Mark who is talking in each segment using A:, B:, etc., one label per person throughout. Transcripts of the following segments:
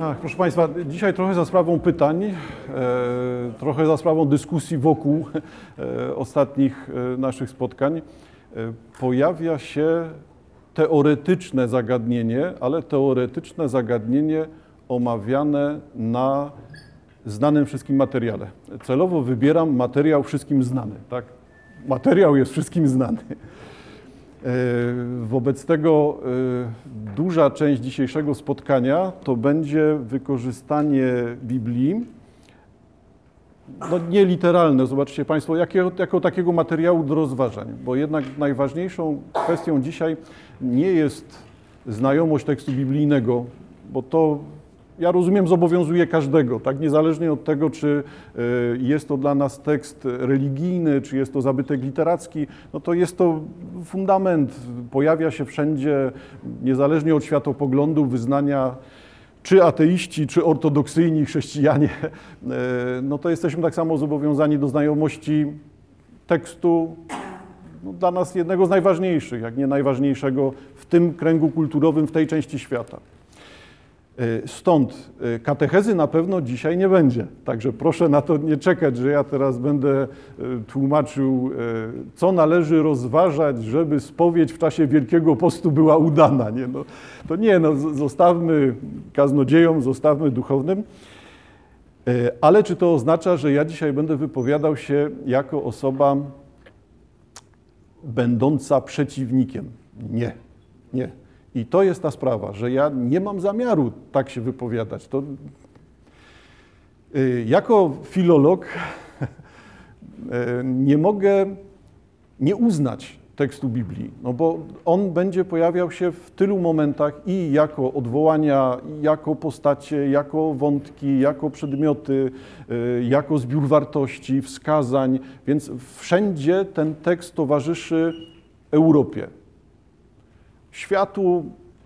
A: Ach, proszę Państwa, dzisiaj trochę za sprawą pytań, e, trochę za sprawą dyskusji wokół e, ostatnich e, naszych spotkań pojawia się teoretyczne zagadnienie, ale teoretyczne zagadnienie omawiane na znanym wszystkim materiale. Celowo wybieram materiał wszystkim znany. Tak? Materiał jest wszystkim znany. E, Wobec tego e, duża część dzisiejszego spotkania to będzie wykorzystanie Biblii, no nie literalne, zobaczcie Państwo, jakiego, jako takiego materiału do rozważań, bo jednak najważniejszą kwestią dzisiaj nie jest znajomość tekstu biblijnego, bo to ja rozumiem, zobowiązuje każdego, tak? Niezależnie od tego, czy y, jest to dla nas tekst religijny, czy jest to zabytek literacki, no to jest to fundament, pojawia się wszędzie, niezależnie od światopoglądu, wyznania, czy ateiści, czy ortodoksyjni chrześcijanie, y, no to jesteśmy tak samo zobowiązani do znajomości tekstu no, dla nas jednego z najważniejszych, jak nie najważniejszego w tym kręgu kulturowym, w tej części świata. E, Stąd e, katechezy na pewno dzisiaj nie będzie. Także proszę na to nie czekać, że ja teraz będę e, tłumaczył, co należy rozważać, żeby spowiedź w czasie Wielkiego Postu była udana. Nie, no, to nie, no, zostawmy kaznodziejom, zostawmy duchownym. Ale czy to oznacza, że ja dzisiaj będę wypowiadał się jako osoba będąca przeciwnikiem? Nie, nie. I to jest ta sprawa, że ja nie mam zamiaru tak się wypowiadać. To, y, jako filolog y, nie mogę nie uznać tekstu Biblii, no bo on będzie pojawiał się w tylu momentach i jako odwołania, i jako postacie, jako wątki, jako przedmioty, y, jako zbiór wartości, wskazań, więc wszędzie ten tekst towarzyszy Europie. Światu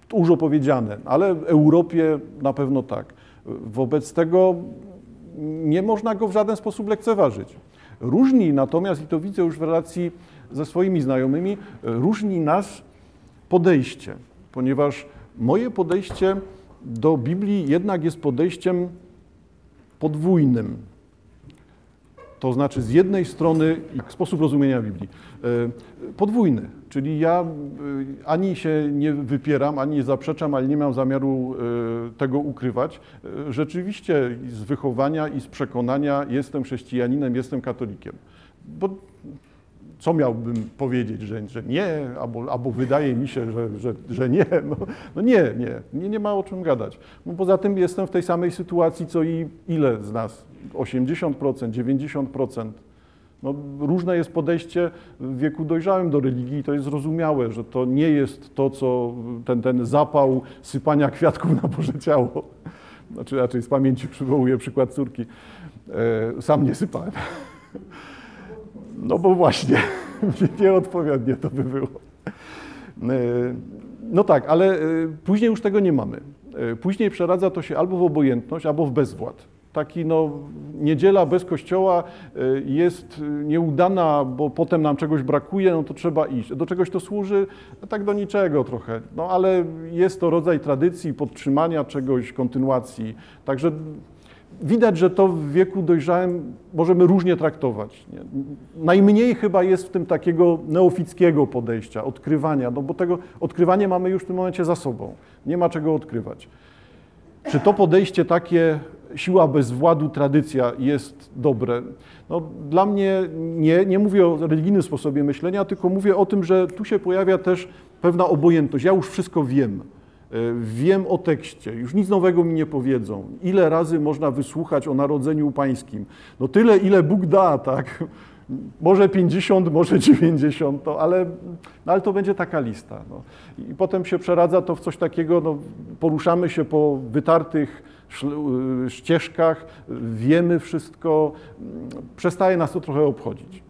A: dużo powiedziane, ale Europie na pewno tak. Wobec tego nie można go w żaden sposób lekceważyć. Różni natomiast, i to widzę już w relacji ze swoimi znajomymi, różni nas podejście, ponieważ moje podejście do Biblii jednak jest podejściem podwójnym. To znaczy z jednej strony sposób rozumienia Biblii. E, podwójny, czyli ja e, ani się nie wypieram, ani nie zaprzeczam, ale nie mam zamiaru e, tego ukrywać. Rzeczywiście z wychowania i z przekonania jestem chrześcijaninem, jestem katolikiem. Bo co miałbym powiedzieć, że, że nie, albo, albo wydaje mi się, że, że, że nie. No, no, nie, nie, nie, nie ma o czym gadać. No poza tym jestem w tej samej sytuacji, co i ile z nas? 80%, 90%. No, różne jest podejście w wieku dojrzałym do religii i to jest zrozumiałe, że to nie jest to, co ten, ten zapał sypania kwiatków na Boże Ciało. Znaczy raczej z pamięci przywołuję przykład córki. E, sam nie sypałem. No bo właśnie, nieodpowiednie to by było. E, no tak, ale e, później już tego nie mamy. E, później przeradza to się albo w obojętność, albo w bezwład. Taki no, niedziela bez kościoła jest nieudana, bo potem nam czegoś brakuje, no to trzeba iść. Do czegoś to służy? No tak do niczego trochę. No ale jest to rodzaj tradycji, podtrzymania czegoś, kontynuacji. Także widać, że to w wieku dojrzałym możemy różnie traktować. Nie? Najmniej chyba jest w tym takiego neofickiego podejścia, odkrywania, no bo tego odkrywanie mamy już w tym momencie za sobą. Nie ma czego odkrywać. Czy to podejście takie siła bez władu, tradycja jest dobre? No, dla mnie nie, nie mówię o religijnym sposobie myślenia, tylko mówię o tym, że tu się pojawia też pewna obojętność. Ja już wszystko wiem. E, wiem o tekście, już nic nowego mi nie powiedzą. Ile razy można wysłuchać o narodzeniu pańskim? No tyle, ile Bóg da, tak? Może 50, może 90, to, ale, no ale to będzie taka lista. No. I potem się przeradza to w coś takiego, no, poruszamy się po wytartych y, ścieżkach, wiemy wszystko, przestaje nas to trochę obchodzić.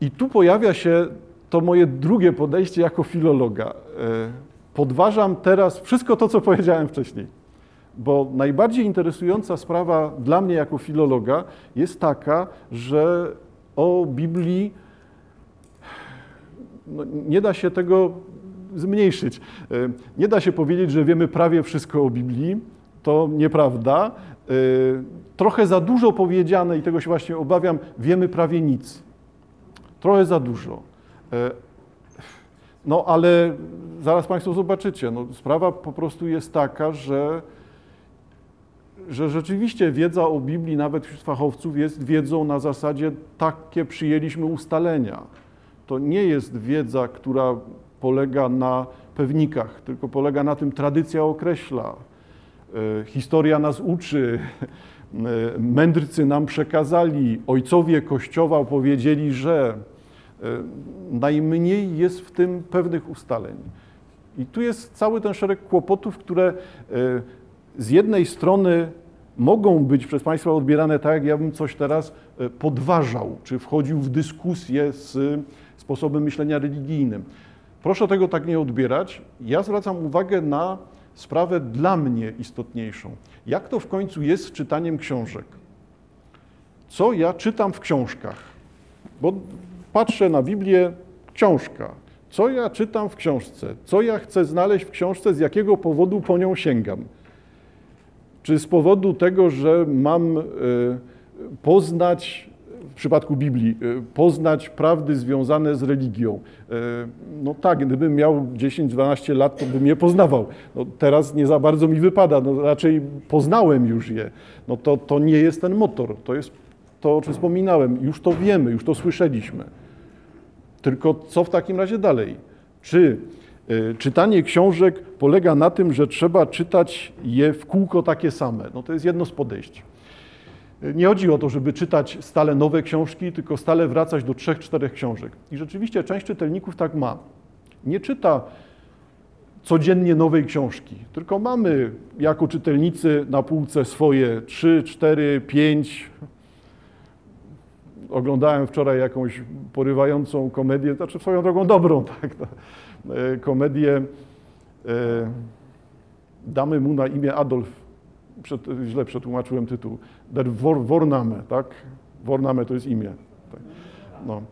A: I tu pojawia się to moje drugie podejście jako filologa. Podważam teraz wszystko to, co powiedziałem wcześniej. Bo najbardziej interesująca sprawa dla mnie jako filologa jest taka, że o Biblii no, nie da się tego zmniejszyć. E, nie da się powiedzieć, że wiemy prawie wszystko o Biblii, to nieprawda. Trochę za dużo powiedziane i tego się właśnie obawiam, wiemy prawie nic. Trochę za dużo. No ale zaraz Państwo zobaczycie, no, sprawa po prostu jest taka, że, że rzeczywiście wiedza o Biblii nawet wśród fachowców jest wiedzą na zasadzie takie przyjęliśmy ustalenia. To nie jest wiedza, która polega na pewnikach, tylko polega na tym, tradycja określa, e, historia nas uczy, e, mędrcy nam przekazali, ojcowie Kościoła opowiedzieli, że najmniej jest w tym pewnych ustaleń. I tu jest cały ten szereg kłopotów, które z jednej strony mogą być przez Państwa odbierane tak, jak ja bym coś teraz podważał, czy wchodził w dyskusję z sposobem myślenia religijnym. Proszę tego tak nie odbierać. Ja zwracam uwagę na sprawę dla mnie istotniejszą. Jak to w końcu jest z czytaniem książek? Co ja czytam w książkach? Bo patrzę na Biblię, książka. Co ja czytam w książce? Co ja chcę znaleźć w książce? Z jakiego powodu po nią sięgam? Czy z powodu tego, że mam y, poznać w przypadku Biblii, e, poznać prawdy związane z religią. E, no tak, gdybym miał 10-12 lat, to bym je poznawał. No teraz nie za bardzo mi wypada, no raczej poznałem już je. No to, to nie jest ten motor, to jest to, o czym wspominałem. Już to wiemy, już to słyszeliśmy. Tylko co w takim razie dalej? Czy e, czytanie książek polega na tym, że trzeba czytać je w kółko takie same? No to jest jedno z podejść. Nie chodzi o to, żeby czytać stale nowe książki, tylko stale wracać do trzech, czterech książek. I rzeczywiście część czytelników tak ma. Nie czyta codziennie nowej książki, tylko mamy jako czytelnicy na półce swoje trzy, cztery, pięć. Oglądałem wczoraj jakąś porywającą komedię, znaczy swoją drogą dobrą, tak, e, komedię. E, damy mu na imię Adolf przed, źle przetłumaczyłem tytuł, Der Vorname, tak? Vorname to jest imię. Tak. No.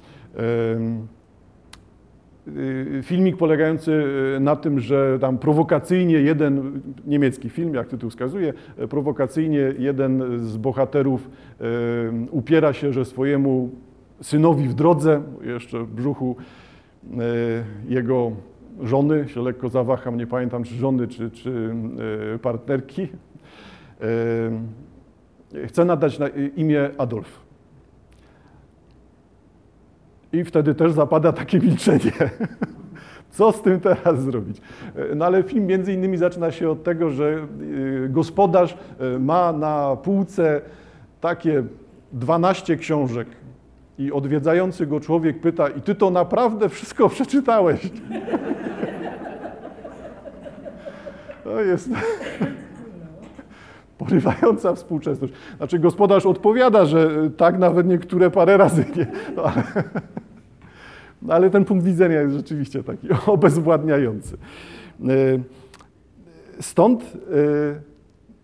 A: Y, filmik polegający y, na tym, że tam prowokacyjnie jeden, niemiecki film, jak tytuł wskazuje, e, prowokacyjnie jeden z bohaterów upiera się, że swojemu synowi w drodze, jeszcze w brzuchu jego żony, się lekko zawaham, nie pamiętam czy żony, czy, czy partnerki, Chcę nadać na imię Adolf. I wtedy też zapada takie milczenie. Co z tym teraz zrobić? No ale film między innymi zaczyna się od tego, że y, gospodarz y, ma na półce takie 12 książek i odwiedzający go człowiek pyta, i ty to naprawdę wszystko przeczytałeś? To jest porywająca współczesność. Znaczy gospodarz odpowiada, że tak nawet niektóre parę razy nie. No ale, no ale ten punkt widzenia jest rzeczywiście taki obezwładniający. E, stąd e,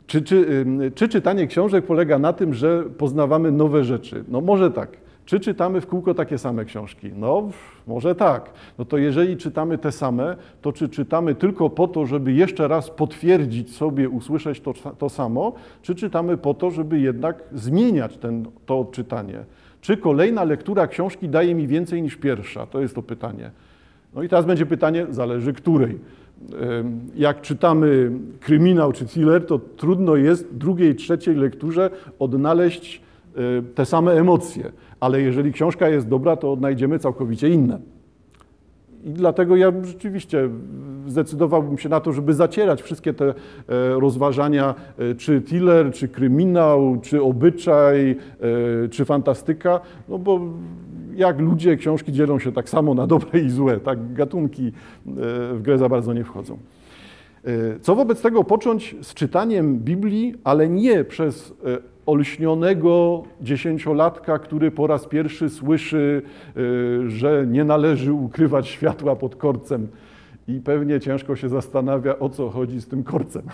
A: czy, czy, czy czytanie książek polega na tym, że poznawamy nowe rzeczy? No może tak. Czy czytamy w kółko takie same książki? No, może tak. No to jeżeli czytamy te same, to czy czytamy tylko po to, żeby jeszcze raz potwierdzić sobie, usłyszeć to, to samo, czy czytamy po to, żeby jednak zmieniać ten, to odczytanie? Czy kolejna lektura książki daje mi więcej niż pierwsza? To jest to pytanie. No i teraz będzie pytanie, zależy której. Jak czytamy kryminał czy thriller, to trudno jest drugiej, trzeciej lekturze odnaleźć te same emocje ale jeżeli książka jest dobra, to odnajdziemy całkowicie inne. I dlatego ja rzeczywiście zdecydowałbym się na to, żeby zacierać wszystkie te e, rozważania, e, czy thriller, czy kryminał, czy obyczaj, e, czy fantastyka, no bo jak ludzie książki dzielą się tak samo na dobre i złe, tak gatunki w grę za bardzo nie wchodzą. Co wobec tego począć z czytaniem Biblii, ale nie przez olśnionego dziesięciolatka, który po raz pierwszy słyszy, y, że nie należy ukrywać światła pod korcem. I pewnie ciężko się zastanawia, o co chodzi z tym korcem.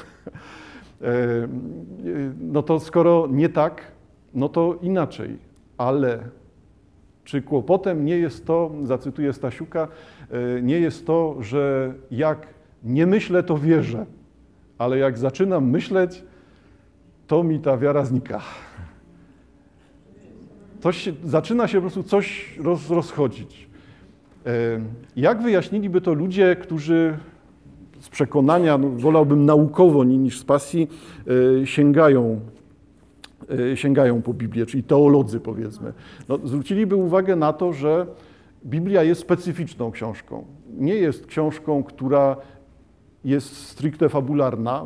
A: E, no to skoro nie tak, no to inaczej, ale czy kłopotem nie jest to, zacytuję Stasiuka, e, nie jest to, że jak nie myślę, to wierzę, ale jak zaczynam myśleć, to mi ta wiara znika. To się, zaczyna się po prostu coś roz, rozchodzić. Jak wyjaśniliby to ludzie, którzy z przekonania, no, wolałbym naukowo niż z pasji, e, sięgają, e, sięgają po Biblię, czyli teolodzy powiedzmy. No, zwróciliby uwagę na to, że Biblia jest specyficzną książką. Nie jest książką, która jest stricte fabularna.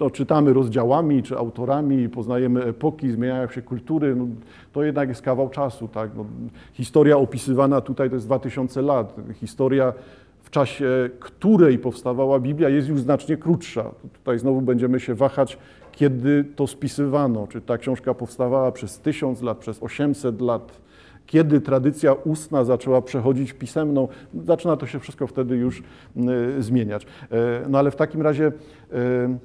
A: No, czytamy rozdziałami czy autorami, poznajemy epoki, zmieniają się kultury. No, to jednak jest kawał czasu. Tak? No, historia opisywana tutaj to jest 2000 lat. Historia w czasie której powstawała Biblia jest już znacznie krótsza. Tutaj znowu będziemy się wahać, kiedy to spisywano. Czy ta książka powstawała przez 1000 lat, przez 800 lat kiedy tradycja ustna zaczęła przechodzić pisemną, zaczyna to się wszystko wtedy już y, zmieniać. E, no ale w takim razie, e,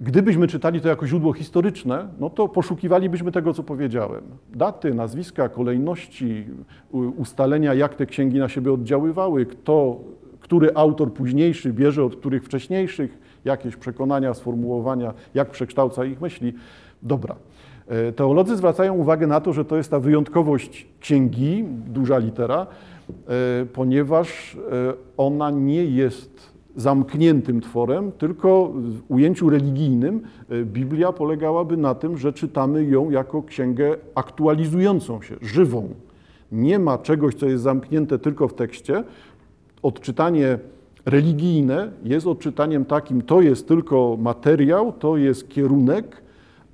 A: gdybyśmy czytali to jako źródło historyczne, no to poszukiwalibyśmy tego, co powiedziałem. Daty, nazwiska, kolejności, ustalenia, jak te księgi na siebie oddziaływały, kto, który autor późniejszy bierze od których wcześniejszych, jakieś przekonania, sformułowania, jak przekształca ich myśli. Dobra. E, teolodzy zwracają uwagę na to, że to jest ta wyjątkowość księgi, duża litera, e, ponieważ e, ona nie jest zamkniętym tworem, tylko w ujęciu religijnym Biblia polegałaby na tym, że czytamy ją jako księgę aktualizującą się, żywą. Nie ma czegoś, co jest zamknięte tylko w tekście. Odczytanie religijne jest odczytaniem takim, to jest tylko materiał, to jest kierunek,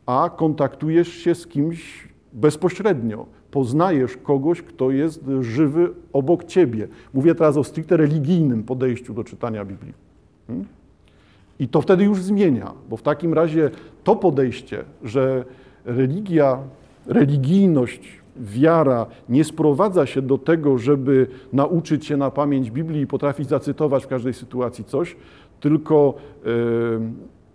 A: a kontaktujesz się z kimś bezpośrednio. Poznajesz kogoś, kto jest żywy obok ciebie. Mówię teraz o stricte religijnym podejściu do czytania Biblii. Hmm? I to wtedy już zmienia, bo w takim razie to podejście, że religia, religijność, wiara nie sprowadza się do tego, żeby nauczyć się na pamięć Biblii i potrafić zacytować w każdej sytuacji coś, tylko yy,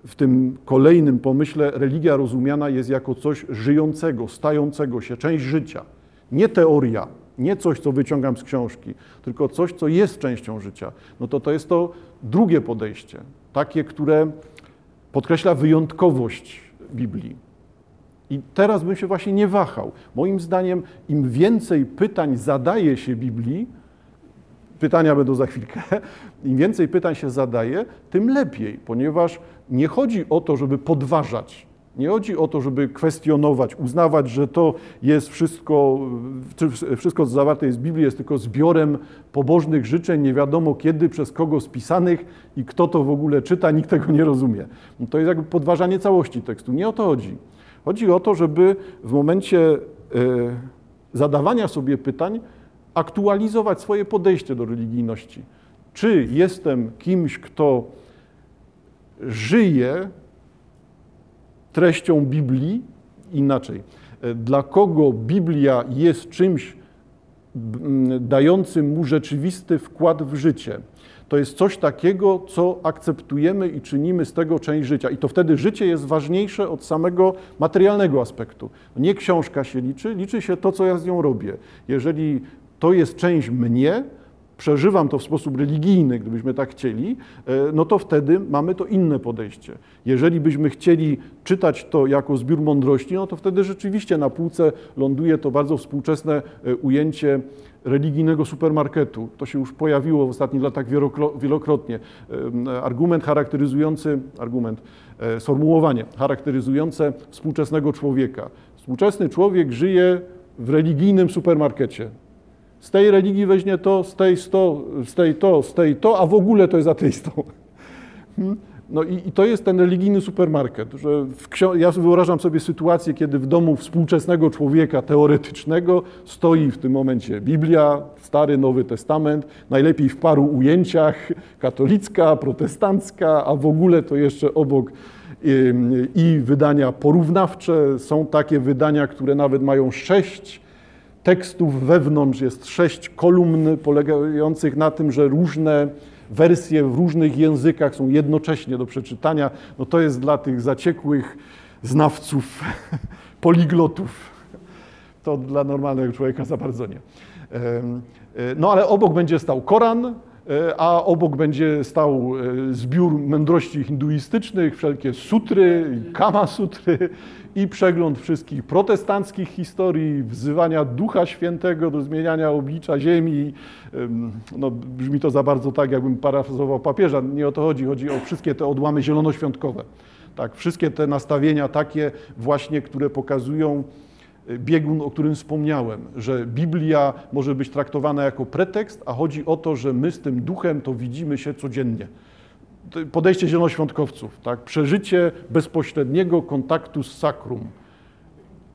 A: w tym kolejnym pomyśle religia rozumiana jest jako coś żyjącego, stającego się, część życia. Nie teoria, nie coś, co wyciągam z książki, tylko coś, co jest częścią życia. No to to jest to drugie podejście, takie, które podkreśla wyjątkowość Biblii. I teraz bym się właśnie nie wahał. Moim zdaniem, im więcej pytań zadaje się Biblii, pytania będą za chwilkę, im więcej pytań się zadaje, tym lepiej, ponieważ nie chodzi o to, żeby podważać. Nie chodzi o to, żeby kwestionować, uznawać, że to jest wszystko, wszystko, co zawarte jest w Biblii, jest tylko zbiorem pobożnych życzeń, nie wiadomo kiedy, przez kogo spisanych i kto to w ogóle czyta, nikt tego nie rozumie. No to jest jakby podważanie całości tekstu. Nie o to chodzi. Chodzi o to, żeby w momencie e, zadawania sobie pytań aktualizować swoje podejście do religijności. Czy jestem kimś, kto żyje treścią Biblii inaczej. Dla kogo Biblia jest czymś dającym mu rzeczywisty wkład w życie. To jest coś takiego, co akceptujemy i czynimy z tego część życia. I to wtedy życie jest ważniejsze od samego materialnego aspektu. Nie książka się liczy, liczy się to, co ja z nią robię. Jeżeli to jest część mnie, przeżywam to w sposób religijny, gdybyśmy tak chcieli, e, no to wtedy mamy to inne podejście. Jeżeli byśmy chcieli czytać to jako zbiór mądrości, no to wtedy rzeczywiście na półce ląduje to bardzo współczesne e, ujęcie religijnego supermarketu. To się już pojawiło w ostatnich latach wielokrotnie. E, argument charakteryzujący, argument, sformułowanie charakteryzujące współczesnego człowieka. Współczesny człowiek żyje w religijnym supermarkecie. Z tej religii weźmie to, z tej to, z tej to, z tej to, a w ogóle to jest ateistą. Hmm? No i, i, to jest ten religijny supermarket, że ja wyobrażam sobie sytuację, kiedy w domu współczesnego człowieka teoretycznego stoi w tym momencie Biblia, Stary, Nowy Testament, najlepiej w paru ujęciach, katolicka, protestancka, a w ogóle to jeszcze obok i, i wydania porównawcze. Są takie wydania, które nawet mają sześć tekstów wewnątrz jest sześć kolumn polegających na tym, że różne wersje w różnych językach są jednocześnie do przeczytania. No to jest dla tych zaciekłych znawców, poliglotów. To dla normalnego człowieka za bardzo nie. No ale obok będzie stał Koran, e, a obok będzie stał e, zbiór mądrości hinduistycznych, wszelkie sutry, kama sutry i przegląd wszystkich protestanckich historii, wzywania Ducha Świętego do zmieniania oblicza ziemi. No, brzmi to za bardzo tak, jakbym parafrazował papieża. Nie o to chodzi, chodzi o wszystkie te odłamy zielonoświątkowe. Tak, wszystkie te nastawienia takie właśnie, które pokazują biegun, o którym wspomniałem, że Biblia może być traktowana jako pretekst, a chodzi o to, że my z tym duchem to widzimy się codziennie. Podejście zielonoświątkowców, tak? przeżycie bezpośredniego kontaktu z sakrum,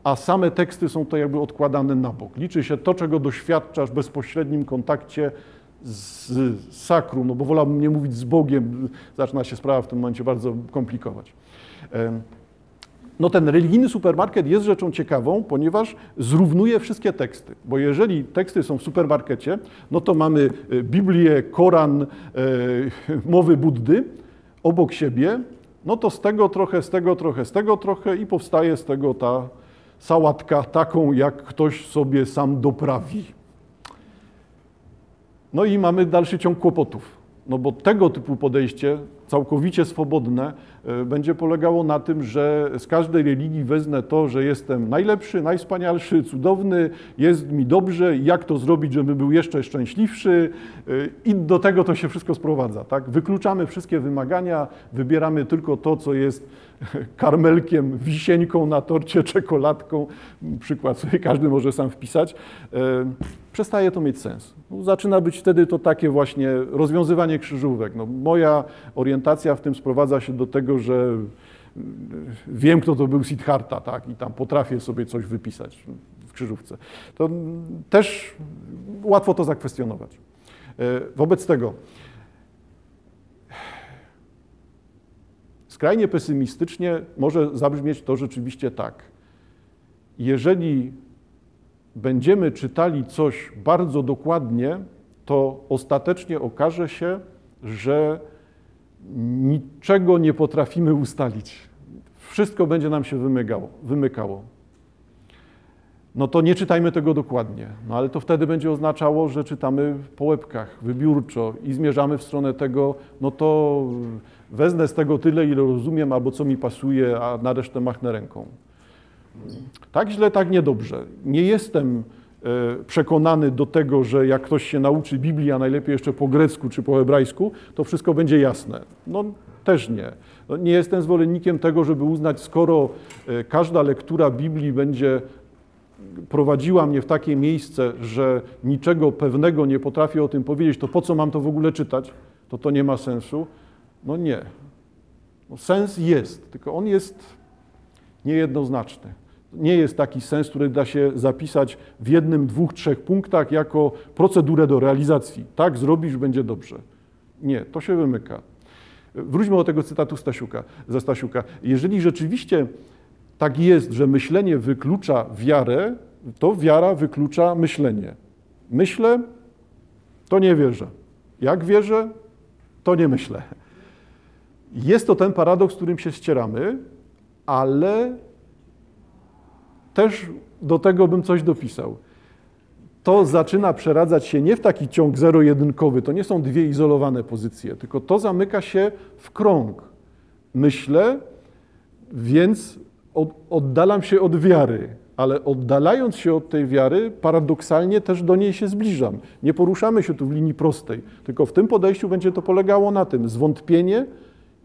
A: a same teksty są to jakby odkładane na bok. Liczy się to, czego doświadczasz w bezpośrednim kontakcie z sakrum, no bo wolałbym nie mówić z Bogiem, zaczyna się sprawa w tym momencie bardzo komplikować. No ten religijny supermarket jest rzeczą ciekawą, ponieważ zrównuje wszystkie teksty, bo jeżeli teksty są w supermarkecie, no to mamy e, Biblię, Koran, e, mowy Buddy obok siebie, no to z tego trochę, z tego trochę, z tego trochę i powstaje z tego ta sałatka taką, jak ktoś sobie sam doprawi. No i mamy dalszy ciąg kłopotów. No bo tego typu podejście, całkowicie swobodne, będzie polegało na tym, że z każdej religii wezmę to, że jestem najlepszy, najwspanialszy, cudowny, jest mi dobrze, jak to zrobić, żebym był jeszcze szczęśliwszy e, i do tego to się wszystko sprowadza. Tak? Wykluczamy wszystkie wymagania, wybieramy tylko to, co jest karmelkiem, wisieńką na torcie, czekoladką, przykład sobie każdy może sam wpisać, e, przestaje to mieć sens. No, zaczyna być wtedy to takie właśnie rozwiązywanie krzyżówek. No, moja orientacja w tym sprowadza się do tego, że wiem, kto to był Siddhartha, tak, i tam potrafię sobie coś wypisać w krzyżówce. To też łatwo to zakwestionować. E, wobec tego, Skrajnie pesymistycznie może zabrzmieć to rzeczywiście tak. Jeżeli będziemy czytali coś bardzo dokładnie, to ostatecznie okaże się, że niczego nie potrafimy ustalić. Wszystko będzie nam się wymykało. wymykało. No to nie czytajmy tego dokładnie, no ale to wtedy będzie oznaczało, że czytamy po łebkach, wybiórczo i zmierzamy w stronę tego, no to wezmę z tego tyle, ile rozumiem, albo co mi pasuje, a na resztę machnę ręką. Tak źle, tak niedobrze. Nie jestem przekonany do tego, że jak ktoś się nauczy Biblii, a najlepiej jeszcze po grecku czy po hebrajsku, to wszystko będzie jasne. No też nie. No, nie jestem zwolennikiem tego, żeby uznać, skoro e, każda lektura Biblii będzie prowadziła mnie w takie miejsce, że niczego pewnego nie potrafię o tym powiedzieć, to po co mam to w ogóle czytać? To to nie ma sensu. No nie. No sens jest, tylko on jest niejednoznaczny. Nie jest taki sens, który da się zapisać w jednym, dwóch, trzech punktach jako procedurę do realizacji. Tak zrobisz, będzie dobrze. Nie, to się wymyka. Wróćmy do tego cytatu Stasiuka, ze Stasiuka. Jeżeli rzeczywiście tak jest, że myślenie wyklucza wiarę, to wiara wyklucza myślenie. Myślę, to nie wierzę. Jak wierzę, to nie myślę. Jest to ten paradoks, z którym się ścieramy, ale też do tego bym coś dopisał. To zaczyna przeradzać się nie w taki ciąg zero-jedynkowy, to nie są dwie izolowane pozycje, tylko to zamyka się w krąg. Myślę, więc oddalam się od wiary, ale oddalając się od tej wiary, paradoksalnie też do niej się zbliżam. Nie poruszamy się tu w linii prostej, tylko w tym podejściu będzie to polegało na tym. Zwątpienie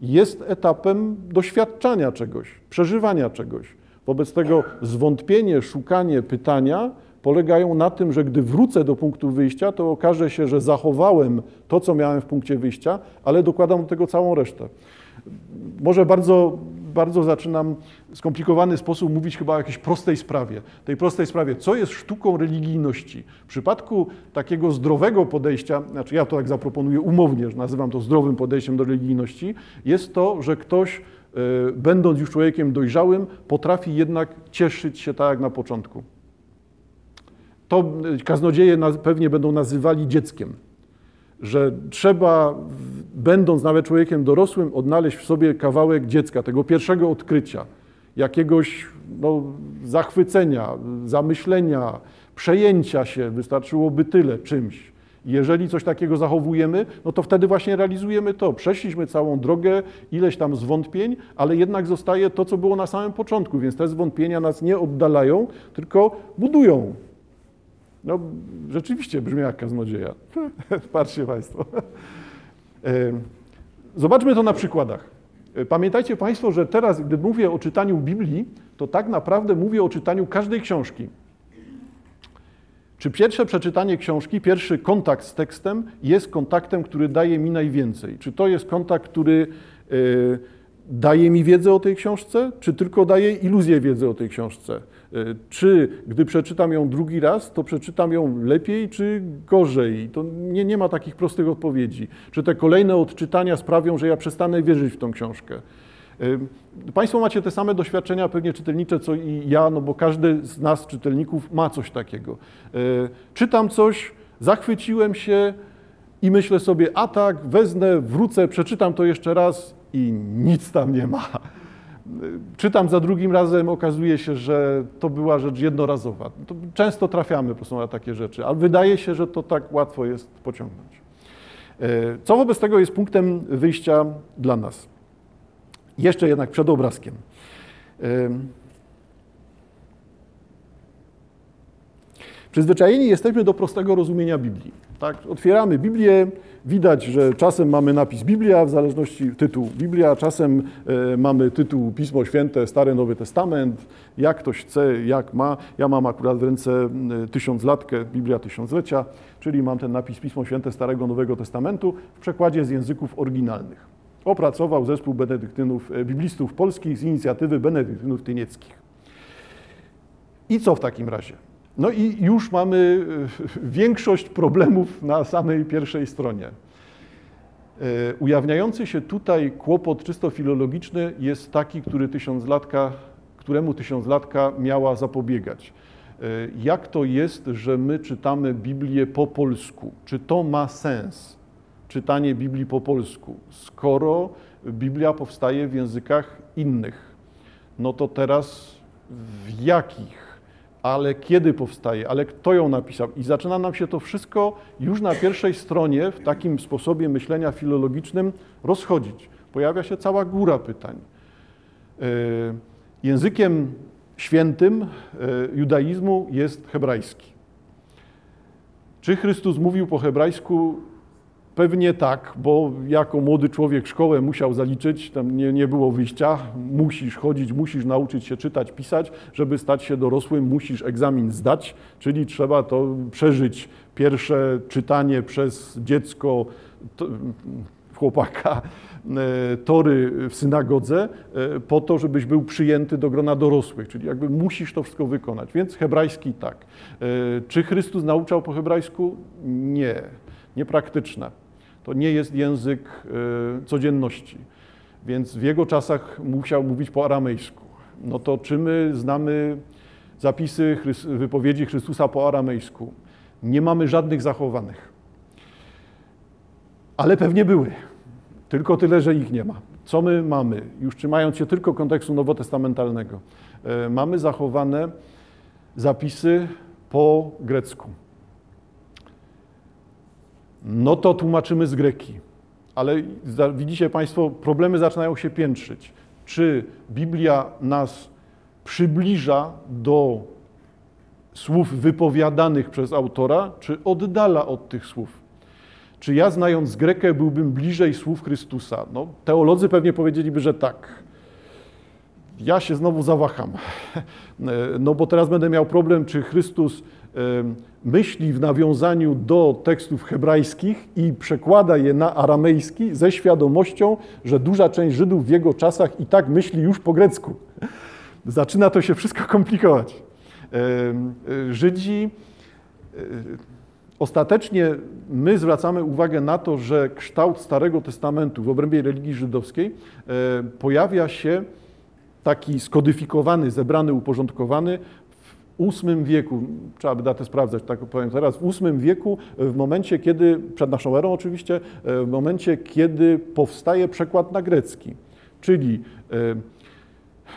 A: jest etapem doświadczania czegoś, przeżywania czegoś. Wobec tego zwątpienie, szukanie pytania polegają na tym, że gdy wrócę do punktu wyjścia, to okaże się, że zachowałem to, co miałem w punkcie wyjścia, ale dokładam do tego całą resztę. Może bardzo bardzo zaczynam w skomplikowany sposób mówić chyba o jakiejś prostej sprawie. Tej prostej sprawie, co jest sztuką religijności. W przypadku takiego zdrowego podejścia, znaczy ja to tak zaproponuję umownie, że nazywam to zdrowym podejściem do religijności, jest to, że ktoś, będąc już człowiekiem dojrzałym, potrafi jednak cieszyć się tak jak na początku. To e, kaznodzieje pewnie będą nazywali dzieckiem że trzeba, będąc nawet człowiekiem dorosłym, odnaleźć w sobie kawałek dziecka, tego pierwszego odkrycia, jakiegoś no, zachwycenia, zamyślenia, przejęcia się, wystarczyłoby tyle czymś, Jeżeli coś takiego zachowujemy, no to wtedy właśnie realizujemy to. Przeszliśmy całą drogę, ileś tam zwątpień, ale jednak zostaje to, co było na samym początku, więc te zwątpienia nas nie oddalają, tylko budują. No, rzeczywiście brzmi jak kaznodzieja. Patrzcie Państwo. Zobaczmy to na przykładach. Pamiętajcie Państwo, że teraz, gdy mówię o czytaniu Biblii, to tak naprawdę mówię o czytaniu każdej książki. Czy pierwsze przeczytanie książki, pierwszy kontakt z tekstem jest kontaktem, który daje mi najwięcej? Czy to jest kontakt, który y, daje mi wiedzę o tej książce, czy tylko daje iluzję wiedzy o tej książce? Y, czy gdy przeczytam ją drugi raz, to przeczytam ją lepiej, czy gorzej? To nie, nie ma takich prostych odpowiedzi. Czy te kolejne odczytania sprawią, że ja przestanę wierzyć w tą książkę? Państwo macie te same doświadczenia pewnie czytelnicze, co i ja, no bo każdy z nas, czytelników, ma coś takiego. E, czytam coś, zachwyciłem się i myślę sobie, a tak, wezmę, wrócę, przeczytam to jeszcze raz i nic tam nie ma. Czytam za drugim razem, okazuje się, że to była rzecz jednorazowa. To często trafiamy po prostu na takie rzeczy, ale wydaje się, że to tak łatwo jest pociągnąć. E, co wobec tego jest punktem wyjścia dla nas? Jeszcze jednak przed obrazkiem. Przyzwyczajeni jesteśmy do prostego rozumienia Biblii. Tak? Otwieramy Biblię, widać, że czasem mamy napis Biblia, w zależności tytuł Biblia, czasem e, mamy tytuł Pismo Święte, Stary Nowy Testament, jak ktoś chce, jak ma. Ja mam akurat w ręce tysiąclatkę, Biblia Tysiąclecia, czyli mam ten napis Pismo Święte Starego Nowego Testamentu w przekładzie z języków oryginalnych opracował zespół benedyktynów, e, biblistów polskich z inicjatywy benedyktynów tynieckich. I co w takim razie? No i już mamy e, większość problemów na samej pierwszej stronie. E, ujawniający się tutaj kłopot czysto filologiczny jest taki, który tysiąclatka, któremu tysiąclatka miała zapobiegać. Jak to jest, że my czytamy Biblię po polsku? Czy to ma sens? Czytanie Biblii po polsku, skoro Biblia powstaje w językach innych. No to teraz w jakich? Ale kiedy powstaje? Ale kto ją napisał? I zaczyna nam się to wszystko już na pierwszej stronie w takim sposobie myślenia filologicznym rozchodzić. Pojawia się cała góra pytań. E, językiem świętym e, judaizmu jest hebrajski. Czy Chrystus mówił po hebrajsku Pewnie tak, bo jako młody człowiek szkołę musiał zaliczyć, tam nie, nie było wyjścia, musisz chodzić, musisz nauczyć się czytać, pisać, żeby stać się dorosłym, musisz egzamin zdać, czyli trzeba to przeżyć. Pierwsze czytanie przez dziecko, to, chłopaka, e, tory w synagodze e, po to, żebyś był przyjęty do grona dorosłych, czyli jakby musisz to wszystko wykonać, więc hebrajski tak. E, czy Chrystus nauczał po hebrajsku? Nie, niepraktyczne. To nie jest język e, codzienności, więc w jego czasach musiał mówić po aramejsku. No to czy my znamy zapisy wypowiedzi Chrystusa po aramejsku? Nie mamy żadnych zachowanych. Ale pewnie były. Tylko tyle, że ich nie ma. Co my mamy? Już trzymając się tylko kontekstu nowotestamentalnego. E, mamy zachowane zapisy po grecku no to tłumaczymy z greki. Ale widzicie Państwo, problemy zaczynają się piętrzyć. Czy Biblia nas przybliża do słów wypowiadanych przez autora, czy oddala od tych słów? Czy ja, znając Grekę, byłbym bliżej słów Chrystusa? No, teolodzy pewnie powiedzieliby, że tak. Ja się znowu zawaham. No bo teraz będę miał problem, czy Chrystus myśli w nawiązaniu do tekstów hebrajskich i przekłada je na aramejski ze świadomością, że duża część Żydów w jego czasach i tak myśli już po grecku. Zaczyna to się wszystko komplikować. E, Żydzi e, Ostatecznie my zwracamy uwagę na to, że kształt Starego Testamentu w obrębie religii żydowskiej e, pojawia się taki skodyfikowany, zebrany, uporządkowany VIII wieku, trzeba by datę sprawdzać, tak powiem teraz, w VIII wieku, w momencie kiedy, przed naszą erą oczywiście, w momencie kiedy powstaje przekład na grecki, czyli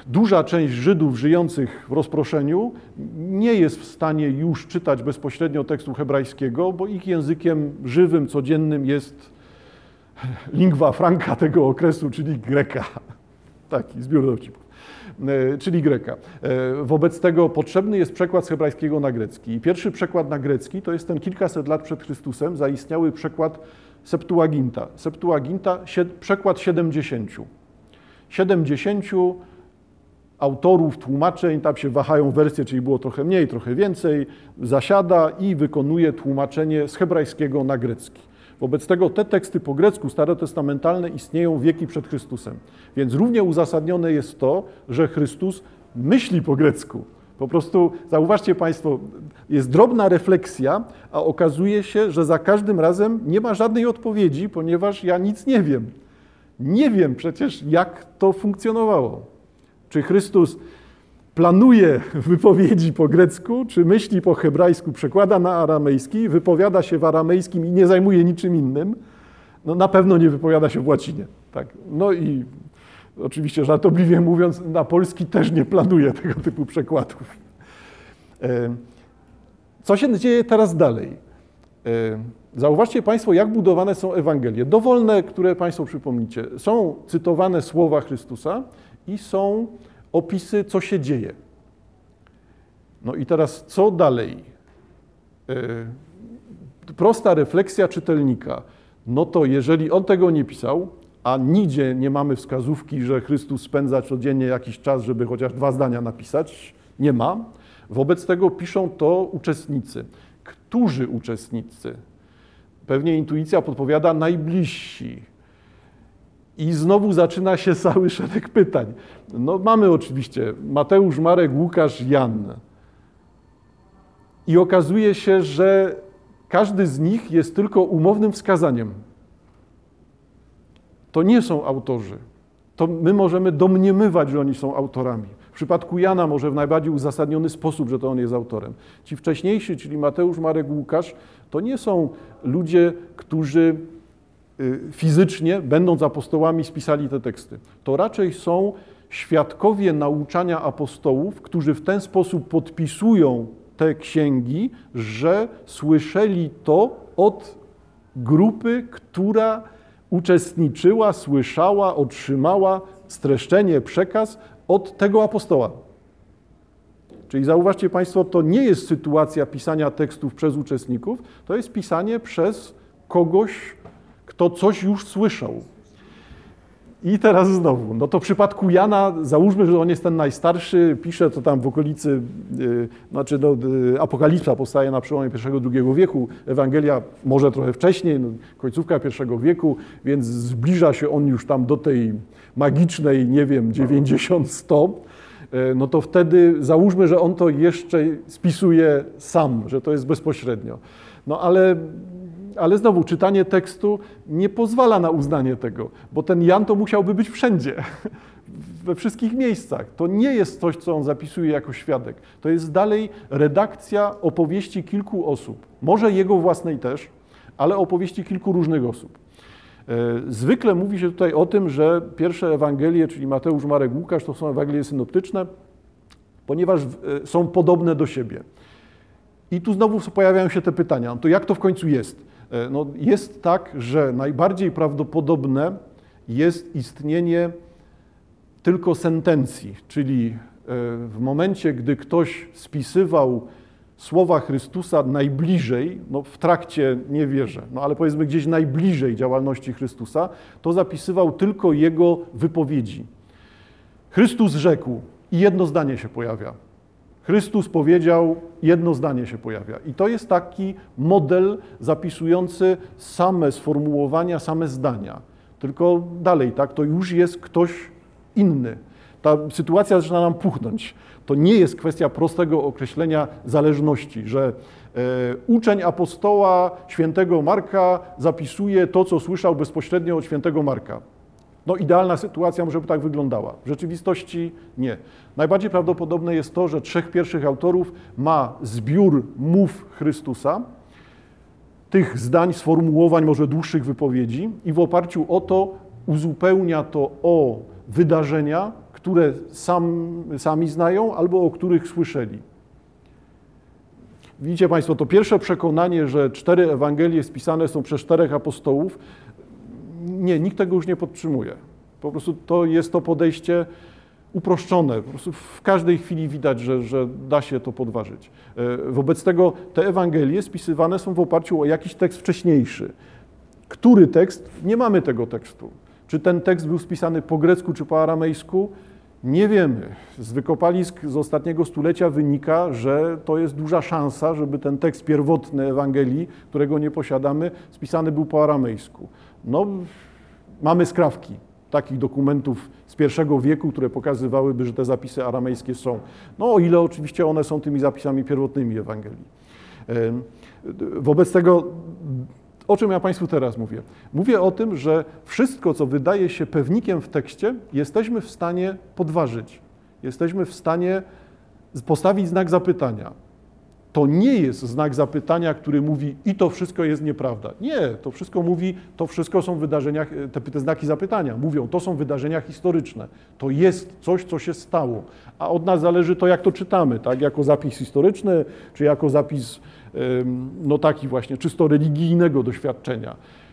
A: duża część Żydów żyjących w rozproszeniu nie jest w stanie już czytać bezpośrednio tekstu hebrajskiego, bo ich językiem żywym, codziennym jest lingua franca tego okresu, czyli greka. Taki zbiór dowcipów. E, czyli greka. E, wobec tego potrzebny jest przekład z hebrajskiego na grecki. I pierwszy przekład na grecki to jest ten kilkaset lat przed Chrystusem zaistniały przekład Septuaginta. Septuaginta, przekład 70. 70 autorów tłumaczeń, tam się wahają wersje, czyli było trochę mniej, trochę więcej, zasiada i wykonuje tłumaczenie z hebrajskiego na grecki. Wobec tego te teksty po grecku starotestamentalne istnieją wieki przed Chrystusem. Więc równie uzasadnione jest to, że Chrystus myśli po grecku. Po prostu zauważcie Państwo, jest drobna refleksja, a okazuje się, że za każdym razem nie ma żadnej odpowiedzi, ponieważ ja nic nie wiem. Nie wiem przecież, jak to funkcjonowało. Czy Chrystus planuje wypowiedzi po grecku, czy myśli po hebrajsku, przekłada na aramejski, wypowiada się w aramejskim i nie zajmuje niczym innym, no na pewno nie wypowiada się w łacinie. Tak. No i oczywiście żartobliwie mówiąc, na polski też nie planuje tego typu przekładów. E, co się dzieje teraz dalej? E, zauważcie Państwo, jak budowane są Ewangelie. Dowolne, które Państwo przypomnicie. Są cytowane słowa Chrystusa i są opisy, co się dzieje. No i teraz, co dalej? E, prosta refleksja czytelnika. No to jeżeli on tego nie pisał, a nigdzie nie mamy wskazówki, że Chrystus spędza codziennie jakiś czas, żeby chociaż dwa zdania napisać, nie ma. Wobec tego piszą to uczestnicy. Którzy uczestnicy? Pewnie intuicja podpowiada najbliżsi i znowu zaczyna się cały szereg pytań. No mamy oczywiście Mateusz, Marek, Łukasz, Jan. I okazuje się, że każdy z nich jest tylko umownym wskazaniem. To nie są autorzy. To my możemy domniemywać, że oni są autorami. W przypadku Jana może w najbardziej uzasadniony sposób, że to on jest autorem. Ci wcześniejsi, czyli Mateusz, Marek, Łukasz, to nie są ludzie, którzy fizycznie, będąc apostołami, spisali te teksty. To raczej są świadkowie nauczania apostołów, którzy w ten sposób podpisują te księgi, że słyszeli to od grupy, która uczestniczyła, słyszała, otrzymała streszczenie, przekaz od tego apostoła. Czyli zauważcie Państwo, to nie jest sytuacja pisania tekstów przez uczestników, to jest pisanie przez kogoś, kto coś już słyszał. I teraz znowu, no to w przypadku Jana, załóżmy, że on jest ten najstarszy, pisze to tam w okolicy, yy, znaczy no, yy, Apokalipsa powstaje na przełomie I-II wieku, Ewangelia może trochę wcześniej, no, końcówka I wieku, więc zbliża się on już tam do tej magicznej, nie wiem, 90-100, yy, no to wtedy załóżmy, że on to jeszcze spisuje sam, że to jest bezpośrednio. No ale ale znowu, czytanie tekstu nie pozwala na uznanie tego, bo ten Jan to musiałby być wszędzie, we wszystkich miejscach. To nie jest coś, co on zapisuje jako świadek. To jest dalej redakcja opowieści kilku osób. Może jego własnej też, ale opowieści kilku różnych osób. E, zwykle mówi się tutaj o tym, że pierwsze Ewangelie, czyli Mateusz, Marek, Łukasz, to są Ewangelie synoptyczne, ponieważ e, są podobne do siebie. I tu znowu pojawiają się te pytania, to jak to w końcu jest? E, no, jest tak, że najbardziej prawdopodobne jest istnienie tylko sentencji, czyli e, w momencie, gdy ktoś spisywał słowa Chrystusa najbliżej, no w trakcie nie wierzę, no ale powiedzmy gdzieś najbliżej działalności Chrystusa, to zapisywał tylko jego wypowiedzi. Chrystus rzekł i jedno zdanie się pojawia. Chrystus powiedział, jedno zdanie się pojawia. I to jest taki model zapisujący same sformułowania, same zdania. Tylko dalej, tak, to już jest ktoś inny. Ta sytuacja zaczyna nam puchnąć. To nie jest kwestia prostego określenia zależności, że e, uczeń apostoła świętego Marka zapisuje to, co słyszał bezpośrednio od świętego Marka. No idealna sytuacja może by tak wyglądała. W rzeczywistości nie. Najbardziej prawdopodobne jest to, że trzech pierwszych autorów ma zbiór mów Chrystusa, tych zdań, sformułowań, może dłuższych wypowiedzi i w oparciu o to uzupełnia to o wydarzenia, które sam, sami znają albo o których słyszeli. Widzicie Państwo, to pierwsze przekonanie, że cztery Ewangelie spisane są przez czterech apostołów, nie, nikt tego już nie podtrzymuje. Po prostu to jest to podejście uproszczone. Po prostu w każdej chwili widać, że, że da się to podważyć. E, wobec tego te Ewangelie spisywane są w oparciu o jakiś tekst wcześniejszy. Który tekst? Nie mamy tego tekstu. Czy ten tekst był spisany po grecku czy po aramejsku? Nie wiemy. Z wykopalisk z ostatniego stulecia wynika, że to jest duża szansa, żeby ten tekst pierwotny Ewangelii, którego nie posiadamy, spisany był po aramejsku. No, mamy skrawki takich dokumentów z pierwszego wieku, które pokazywałyby, że te zapisy aramejskie są. No, o ile oczywiście one są tymi zapisami pierwotnymi Ewangelii. Wobec tego o czym ja Państwu teraz mówię? Mówię o tym, że wszystko, co wydaje się pewnikiem w tekście, jesteśmy w stanie podważyć. Jesteśmy w stanie postawić znak zapytania. To nie jest znak zapytania, który mówi i to wszystko jest nieprawda. Nie, to wszystko mówi, to wszystko są wydarzenia, te, te znaki zapytania mówią, to są wydarzenia historyczne. To jest coś, co się stało. A od nas zależy to, jak to czytamy, tak? Jako zapis historyczny, czy jako zapis no taki właśnie czysto religijnego doświadczenia.